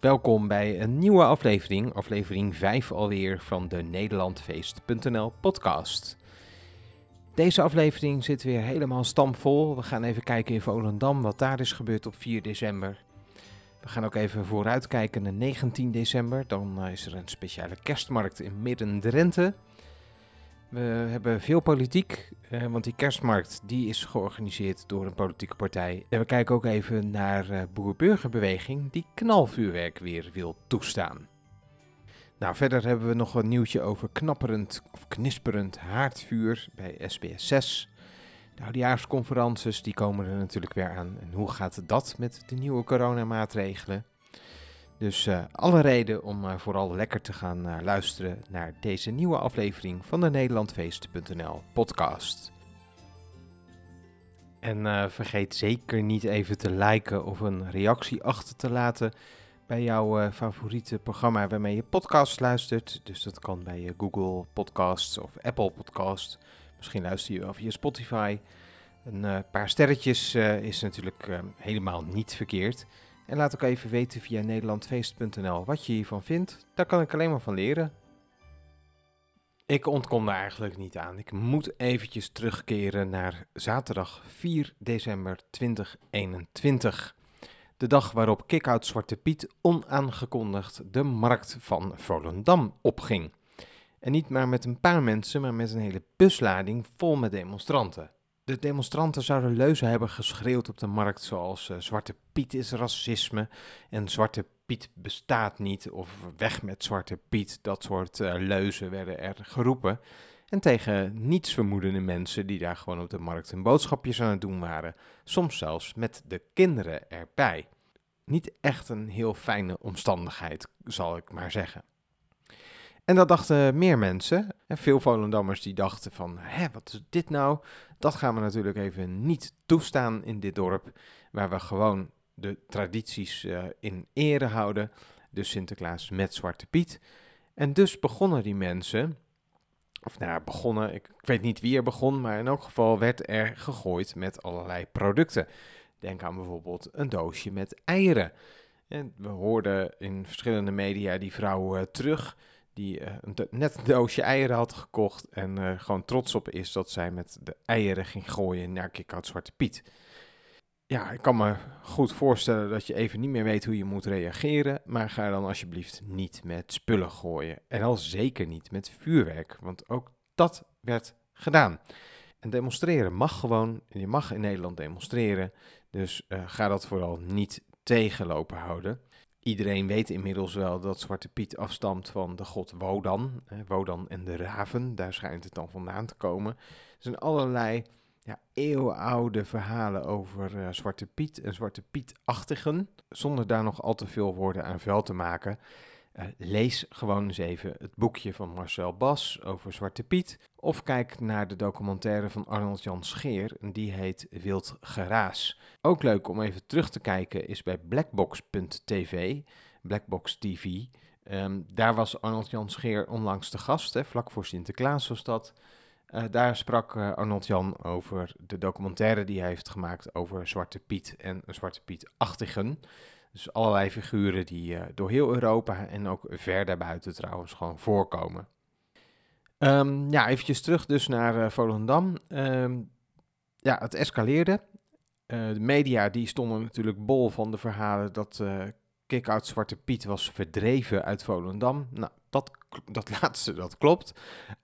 Welkom bij een nieuwe aflevering, aflevering 5 alweer van de Nederlandfeest.nl podcast. Deze aflevering zit weer helemaal stampvol. We gaan even kijken in Volendam wat daar is gebeurd op 4 december. We gaan ook even vooruitkijken naar 19 december. Dan is er een speciale kerstmarkt in Midden-Drenthe. We hebben veel politiek, eh, want die kerstmarkt die is georganiseerd door een politieke partij. En we kijken ook even naar uh, boer-burgerbeweging die knalvuurwerk weer wil toestaan. Nou, verder hebben we nog een nieuwtje over knapperend of knisperend haardvuur bij SBS 6. De oudejaarsconferences die komen er natuurlijk weer aan. En hoe gaat dat met de nieuwe coronamaatregelen? Dus uh, alle reden om uh, vooral lekker te gaan uh, luisteren naar deze nieuwe aflevering van de Nederlandfeest.nl podcast. En vergeet zeker niet even te liken of een reactie achter te laten bij jouw favoriete programma waarmee je podcast luistert. Dus dat kan bij Google Podcasts of Apple Podcasts. Misschien luister je wel via Spotify. Een paar sterretjes is natuurlijk helemaal niet verkeerd. En laat ook even weten via nederlandfeest.nl wat je hiervan vindt. Daar kan ik alleen maar van leren. Ik ontkom daar eigenlijk niet aan. Ik moet eventjes terugkeren naar zaterdag 4 december 2021. De dag waarop Kickout Zwarte Piet onaangekondigd de markt van Volendam opging. En niet maar met een paar mensen, maar met een hele buslading vol met demonstranten. De demonstranten zouden leuzen hebben geschreeuwd op de markt zoals uh, Zwarte Piet is racisme en Zwarte Piet bestaat niet of weg met Zwarte Piet. Dat soort uh, leuzen werden er geroepen. En tegen nietsvermoedende mensen die daar gewoon op de markt hun boodschapjes aan het doen waren. Soms zelfs met de kinderen erbij. Niet echt een heel fijne omstandigheid, zal ik maar zeggen. En dat dachten meer mensen. En veel Volendammers die dachten van, hé, wat is dit nou? Dat gaan we natuurlijk even niet toestaan in dit dorp, waar we gewoon de tradities uh, in ere houden. Dus Sinterklaas met Zwarte Piet. En dus begonnen die mensen, of nou begonnen, ik, weet niet wie er begon, maar in elk geval werd er gegooid met allerlei producten. Denk aan bijvoorbeeld een doosje met eieren. En we hoorden in verschillende media die vrouw uh, terug die uh, net een doosje eieren had gekocht en uh, gewoon trots op is dat zij met de eieren ging gooien naar Kikhout Zwarte Piet. Ja, ik kan me goed voorstellen dat je even niet meer weet hoe je moet reageren, maar ga dan alsjeblieft niet met spullen gooien. En al zeker niet met vuurwerk, want ook dat werd gedaan. En demonstreren mag gewoon, je mag in Nederland demonstreren, dus uh, ga dat vooral niet tegenlopen houden. Iedereen weet inmiddels wel dat Zwarte Piet afstamt van de god Wodan. Wodan en de raven, daar schijnt het dan vandaan te komen. Er zijn allerlei ja, eeuwenoude verhalen over uh, Zwarte Piet en Zwarte Piet-achtigen. Zonder daar nog al te veel woorden aan vuil te maken. Uh, lees gewoon eens even het boekje van Marcel Bas over Zwarte Piet. Of kijk naar de documentaire van Arnold Jan Scheer, die heet Wild Geraas. Ook leuk om even terug te kijken is bij blackbox.tv, Blackbox TV. Um, daar was Arnold Jan Scheer onlangs de gast, hè, vlak voor Sinterklaas was dat. Uh, daar sprak uh, Arnold Jan over de documentaire die hij heeft gemaakt over Zwarte Piet en Zwarte Piet-achtigen. Dus allerlei figuren die uh, door heel Europa en ook ver daarbuiten trouwens gewoon voorkomen. Um, ja, eventjes terug dus naar uh, Volendam. Um, ja, het escaleerde. Uh, de media die stonden natuurlijk bol van de verhalen dat Kick-Out Zwarte Piet was verdreven uit Volendam. Nou, dat, dat laatste, dat klopt.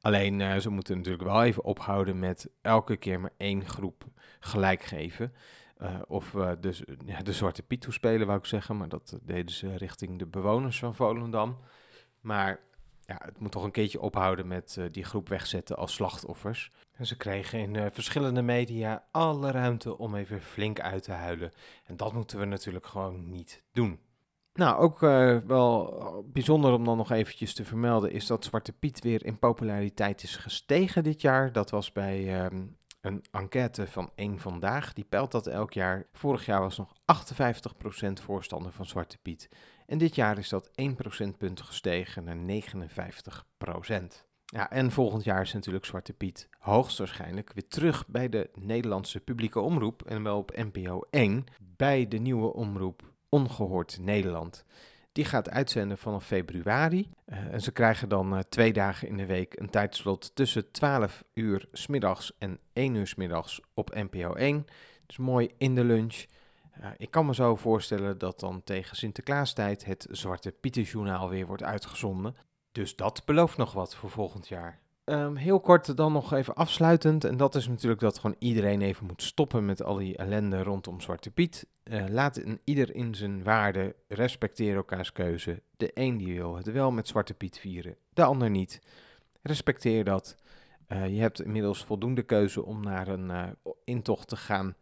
Alleen, ze moeten natuurlijk wel even ophouden met elke keer maar één groep gelijk geven. Uh, of dus, ja, de Zwarte Piet toespelen, wou ik zeggen. Maar dat deden ze richting de bewoners van Volendam. Maar ja, het moet toch een keertje ophouden met die groep wegzetten als slachtoffers. En ze kregen in verschillende media alle ruimte om even flink uit te huilen. En dat moeten we natuurlijk gewoon niet doen. Nou, ook wel bijzonder om dan nog eventjes te vermelden is dat Zwarte Piet weer in populariteit is gestegen dit jaar. Dat was bij ehm, een enquête van één Vandaag, die peilt dat elk jaar. Vorig jaar was nog 58% voorstander van Zwarte Piet. En dit jaar is dat 1 procentpunt gestegen naar 59%. Ja, en volgend jaar is natuurlijk Zwarte Piet hoogstwaarschijnlijk weer terug bij de Nederlandse publieke omroep. En wel op NPO 1 bij de nieuwe omroep Ongehoord Nederland. Die gaat uitzenden vanaf februari. Uh, en ze krijgen dan uh, twee dagen in de week een tijdslot tussen 12 uur s middags en 1 uur s middags op NPO 1. Dus mooi in de lunch. Ik kan me zo voorstellen dat dan tegen Sinterklaastijd het Zwarte Pieterjournaal weer wordt uitgezonden. Dus dat belooft nog wat voor volgend jaar. Um, heel kort dan nog even afsluitend. En dat is natuurlijk dat gewoon iedereen even moet stoppen met al die ellende rondom Zwarte Piet. Uh, laat ieder in zijn waarde, respecteer elkaars keuze. De een die wil het wel met Zwarte Piet vieren, de ander niet. Respecteer dat. Uh, je hebt inmiddels voldoende keuze om naar een uh, intocht te gaan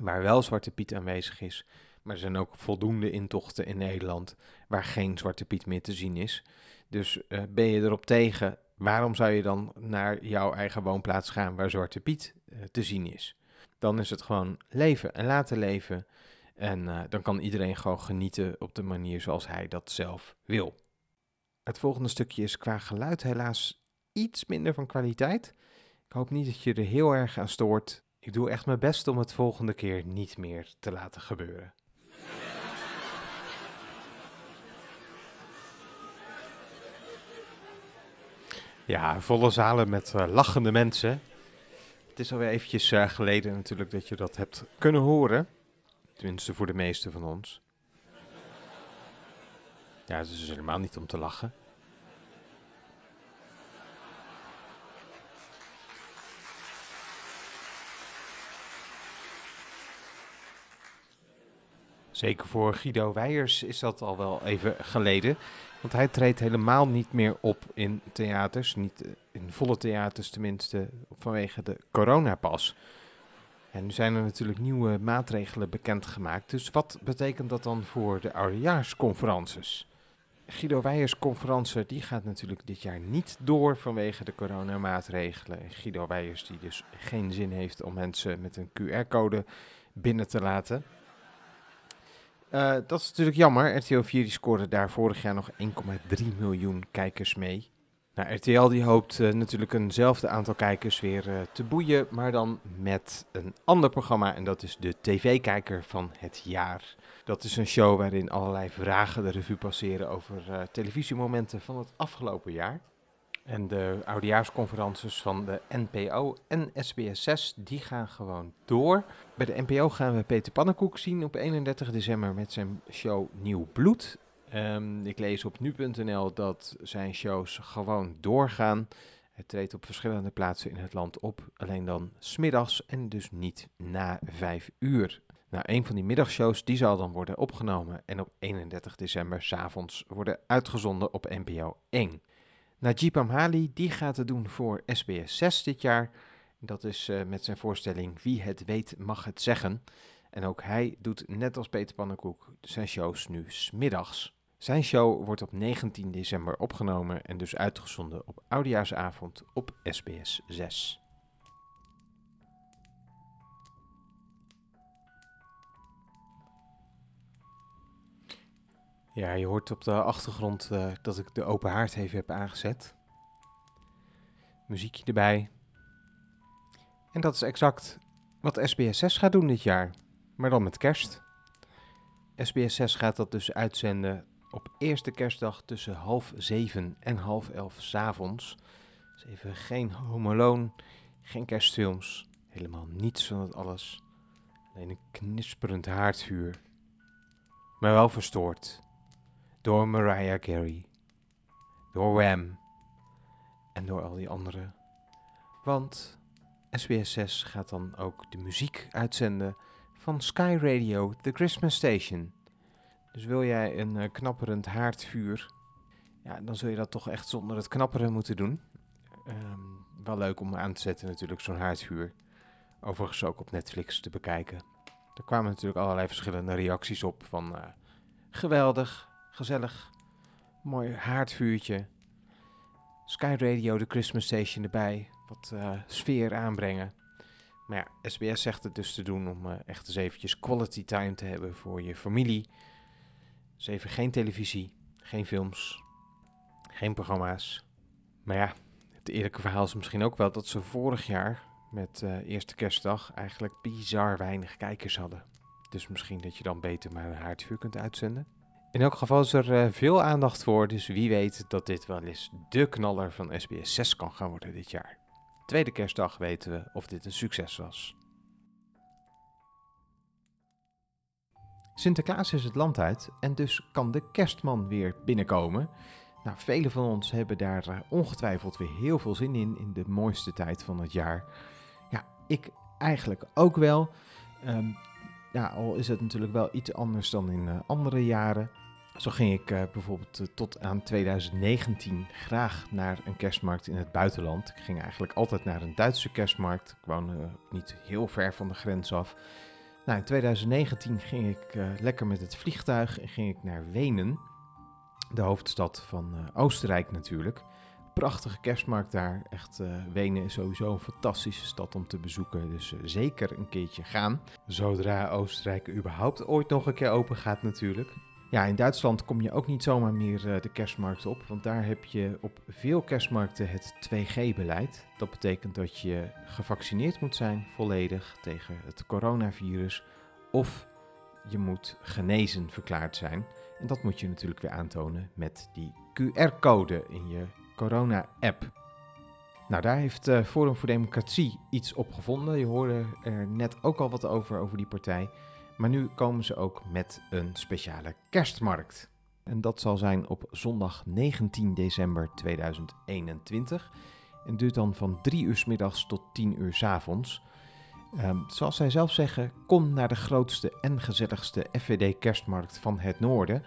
waar wel Zwarte Piet aanwezig is. Maar er zijn ook voldoende intochten in Nederland waar geen Zwarte Piet meer te zien is. Dus ben je erop tegen, waarom zou je dan naar jouw eigen woonplaats gaan waar Zwarte Piet te zien is? Dan is het gewoon leven en laten leven. En uh, dan kan iedereen gewoon genieten op de manier zoals hij dat zelf wil. Het volgende stukje is qua geluid helaas iets minder van kwaliteit. Ik hoop niet dat je er heel erg aan stoort. Ik doe echt mijn best om het volgende keer niet meer te laten gebeuren. Ja, volle zalen met uh, lachende mensen. Het is alweer eventjes uh, geleden natuurlijk dat je dat hebt kunnen horen. Tenminste voor de meeste van ons. Ja, het is dus helemaal niet om te lachen. Zeker voor Guido Weijers is dat al wel even geleden. Want hij treedt helemaal niet meer op in theaters. Niet eh, in volle theaters tenminste, vanwege de coronapas. En nu zijn er natuurlijk nieuwe maatregelen bekendgemaakt. Dus wat betekent dat dan voor de oudejaarsconferences? Guido Weijers conferentie die gaat natuurlijk dit jaar niet door vanwege de coronamaatregelen. Guido Weijers die dus geen zin heeft om mensen met een QR-code binnen te laten. Uh, dat is natuurlijk jammer. RTL 4 die scoorde daar vorig jaar nog 1,3 miljoen kijkers mee. Nou, RTL die hoopt uh, natuurlijk eenzelfde aantal kijkers weer uh, te boeien, maar dan met een ander programma en dat is de TV-kijker van het jaar. Dat is een show waarin allerlei vragen de revue passeren over televisiemomenten van het afgelopen jaar. En de oudejaarsconferences van de NPO en SBS6, die gaan gewoon door. Bij de NPO gaan we Peter Pannenkoek zien op 31 december met zijn show Nieuw Bloed. Um, ik lees op nu.nl dat zijn shows gewoon doorgaan. Hij treedt op verschillende plaatsen in het land op, alleen dan smiddags en dus niet na vijf uur. Nou, een van die middagshows die zal dan worden opgenomen en op 31 december s'avonds worden uitgezonden op NPO 1. Najib Amhali die gaat het doen voor SBS 6 dit jaar. Dat is uh, met zijn voorstelling Wie het weet mag het zeggen. En ook hij doet net als Peter Pannenkoek zijn shows nu smiddags. Zijn show wordt op 19 december opgenomen en dus uitgezonden op Oudejaarsavond op SBS 6. Ja, je hoort op de achtergrond uh, dat ik de open haard even heb aangezet. Muziekje erbij. En dat is exact wat SBS 6 gaat doen dit jaar, maar dan met kerst. SBS 6 gaat dat dus uitzenden op eerste kerstdag tussen half zeven en half elf s'avonds. Dus even geen Home geen kerstfilms, helemaal niets van het alles. Alleen een knisperend haardvuur. Maar wel verstoord door Mariah Carey, door Wham en door al die anderen. Want SBS 6 gaat dan ook de muziek uitzenden van Sky Radio, The Christmas Station. Dus wil jij een uh, knapperend haardvuur, ja, dan zul je dat toch echt zonder het knapperen moeten doen. Um, wel leuk om aan te zetten natuurlijk, zo'n haardvuur. Overigens ook op Netflix te bekijken. Er kwamen natuurlijk allerlei verschillende reacties op van uh, geweldig, gezellig, mooi haardvuurtje. Sky Radio, de Christmas Station erbij, wat uh, sfeer aanbrengen. Maar ja, SBS zegt het dus te doen om echt eens eventjes quality time te hebben voor je familie dus even geen televisie, geen films, geen programma's. Maar ja, het eerlijke verhaal is misschien ook wel dat ze vorig jaar met uh, eerste kerstdag eigenlijk bizar weinig kijkers hadden. Dus misschien dat je dan beter maar een haardvuur kunt uitzenden. In elk geval is er eh, veel aandacht voor, dus wie weet dat dit wel eens de knaller van SBS 6 kan gaan worden dit jaar. Tweede kerstdag weten we of dit een succes was. Sinterklaas is het land uit en dus kan de kerstman weer binnenkomen. Nou, velen van ons hebben daar eh, ongetwijfeld weer heel veel zin in, in de mooiste tijd van het jaar. Ja, ik eigenlijk ook wel. Ehm, ja, al is het natuurlijk wel iets anders dan in uh, andere jaren. Zo ging ik uh, bijvoorbeeld uh, tot aan 2019 graag naar een kerstmarkt in het buitenland. Ik ging eigenlijk altijd naar een Duitse kerstmarkt. Ik woonde niet heel ver van de grens af. Nou, in 2019 ging ik lekker met het vliegtuig en ging ik naar Wenen de hoofdstad van Oostenrijk natuurlijk. Prachtige kerstmarkt daar. Echt, Wenen is sowieso een fantastische stad om te bezoeken. Dus zeker een keertje gaan. Zodra Oostenrijk überhaupt ooit nog een keer open gaat natuurlijk. Ja, in Duitsland kom je ook niet zomaar meer de kerstmarkt op. Want daar heb je op veel kerstmarkten het 2G-beleid. Dat betekent dat je gevaccineerd moet zijn volledig tegen het coronavirus. Of je moet genezen verklaard zijn. En dat moet je natuurlijk weer aantonen met die QR-code in je corona-app. Nou, daar heeft uh, Forum voor Democratie iets op gevonden. Je hoorde er net ook al wat over, over die partij. Maar nu komen ze ook met een speciale kerstmarkt. En dat zal zijn op zondag 19 december 2021. En duurt dan van 3 uur s middags tot 10 uur s avonds. Um, zoals zij zelf zeggen, kom naar de grootste en gezelligste FVD kerstmarkt van het noorden.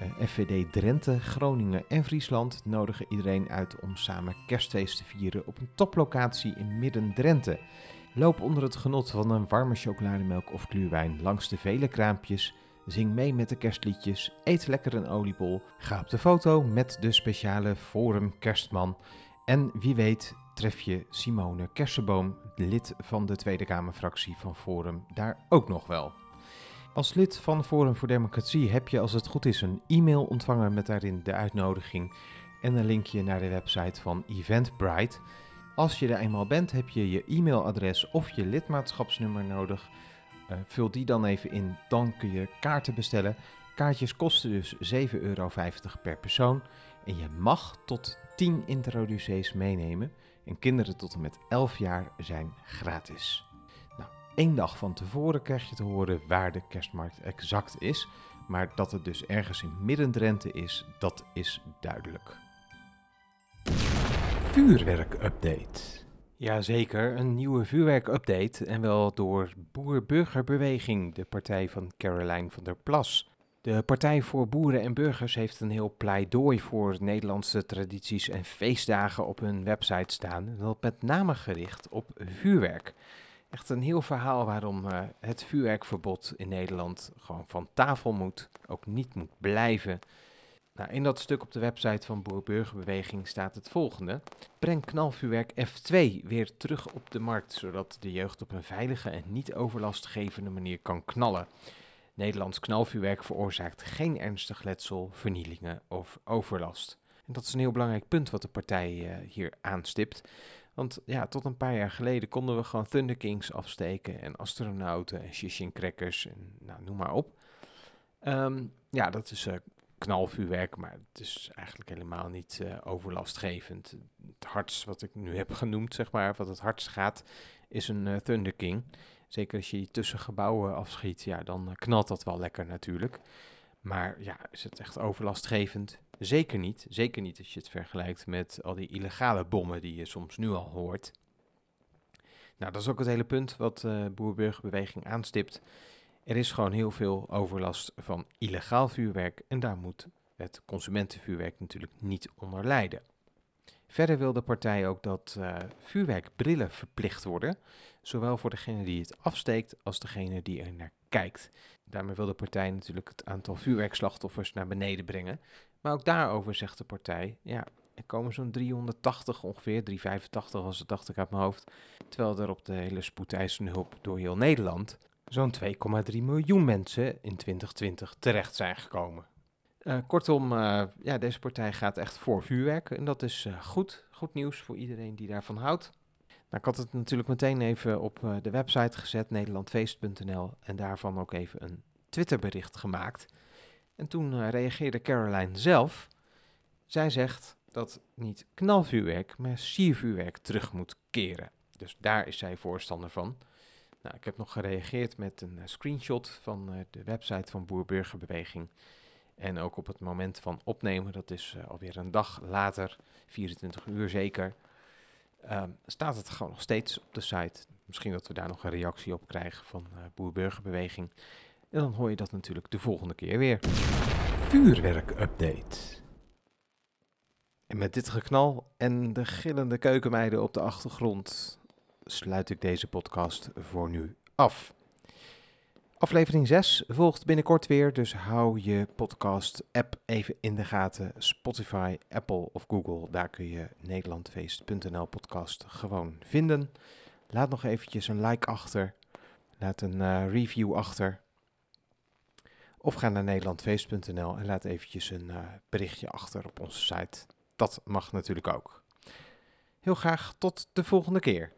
Uh, FVD Drenthe, Groningen en Friesland nodigen iedereen uit om samen kerstfeest te vieren op een toplocatie in Midden-Drenthe. Loop onder het genot van een warme chocolademelk of kluurwijn langs de vele kraampjes, zing mee met de kerstliedjes, eet lekker een oliebol, ga op de foto met de speciale Forum Kerstman en wie weet tref je Simone Kersenboom, lid van de Tweede Kamerfractie van Forum, daar ook nog wel. Als lid van Forum voor Democratie heb je als het goed is een e-mail ontvangen met daarin de uitnodiging en een linkje naar de website van Eventbrite. Als je er eenmaal bent, heb je je e-mailadres of je lidmaatschapsnummer nodig. Uh, vul die dan even in, dan kun je kaarten bestellen. Kaartjes kosten dus 7,50 euro per persoon en je mag tot 10 introducees meenemen. En kinderen tot en met 11 jaar zijn gratis. Nou, één dag van tevoren krijg je te horen waar de kerstmarkt exact is. Maar dat het dus ergens in Midden-Drenthe is, dat is duidelijk. Vuurwerk-update. Jazeker, een nieuwe vuurwerk-update. En wel door Boer-Burgerbeweging, de partij van Caroline van der Plas. De Partij voor Boeren en Burgers heeft een heel pleidooi voor Nederlandse tradities en feestdagen op hun website staan. En dat met name gericht op vuurwerk. Echt een heel verhaal waarom uh, het vuurwerkverbod in Nederland gewoon van tafel moet, ook niet moet blijven. Nou, in dat stuk op de website van Boer-Burgerbeweging staat het volgende. Breng knalvuurwerk F2 weer terug op de markt, zodat de jeugd op een veilige en niet overlastgevende manier kan knallen. Nederlands knalvuurwerk veroorzaakt geen ernstig letsel, vernielingen of overlast. En dat is een heel belangrijk punt wat de partij uh, hier aanstipt. Want ja, tot een paar jaar geleden konden we gewoon Thunder Kings afsteken en astronauten en shishin crackers en nou, noem maar op. Um, ja, dat is uh, knalvuurwerk, maar het is eigenlijk helemaal niet uh, overlastgevend. Het hardst wat ik nu heb genoemd, zeg maar, wat het hardst gaat, is een Thunder King. Zeker als je tussen gebouwen afschiet, ja, dan eh, knalt dat wel lekker natuurlijk. Maar ja, is het echt overlastgevend? Zeker niet. Zeker niet als je het vergelijkt met al die illegale bommen die je soms nu al hoort. Nou, dat is ook het hele punt wat uh, Boerburgerbeweging aanstipt. Er is gewoon heel veel overlast van illegaal vuurwerk en daar moet het consumentenvuurwerk natuurlijk niet onder lijden. Verder wil de partij ook dat uh, vuurwerkbrillen verplicht worden, zowel voor degene die het afsteekt als degene die er naar kijkt. Daarmee wil de partij natuurlijk het aantal vuurwerkslachtoffers naar beneden brengen. Maar ook daarover zegt de partij, ja, er komen zo'n 380 ongeveer, 385 was het dacht ik uit mijn hoofd, terwijl er op de hele spoedeisende hulp door heel Nederland zo'n 2,3 miljoen mensen in 2020 terecht zijn gekomen. Uh, kortom, uh, ja, deze partij gaat echt voor vuurwerk. En dat is uh, goed. Goed nieuws voor iedereen die daarvan houdt. Nou, ik had het natuurlijk meteen even op de website gezet, nederlandfeest.nl. En daarvan ook even een Twitterbericht gemaakt. En toen reageerde Caroline zelf. Zij zegt dat niet knalvuurwerk, maar siervuurwerk terug moet keren. Dus daar is zij voorstander van. Nou, ik heb nog gereageerd met een uh, screenshot van uh, de website van Boerburgerbeweging. En ook op het moment van opnemen, dat is uh, alweer een dag later, 24 uur zeker, um, staat het gewoon nog steeds op de site. Misschien dat we daar nog een reactie op krijgen van Boerburgerbeweging. En dan hoor je dat natuurlijk de volgende keer weer. Vuurwerk-update. En met dit geknal en de gillende keukenmeiden op de achtergrond sluit ik deze podcast voor nu af. Aflevering 6 volgt binnenkort weer, dus hou je podcast-app even in de gaten. Spotify, Apple of Google, daar kun je Nederlandfeest.nl podcast gewoon vinden. Laat nog eventjes een like achter, laat een uh, review achter. Of ga naar nederlandfeest.nl en laat eventjes een uh, berichtje achter op onze site. Dat mag natuurlijk ook. Heel graag tot de volgende keer.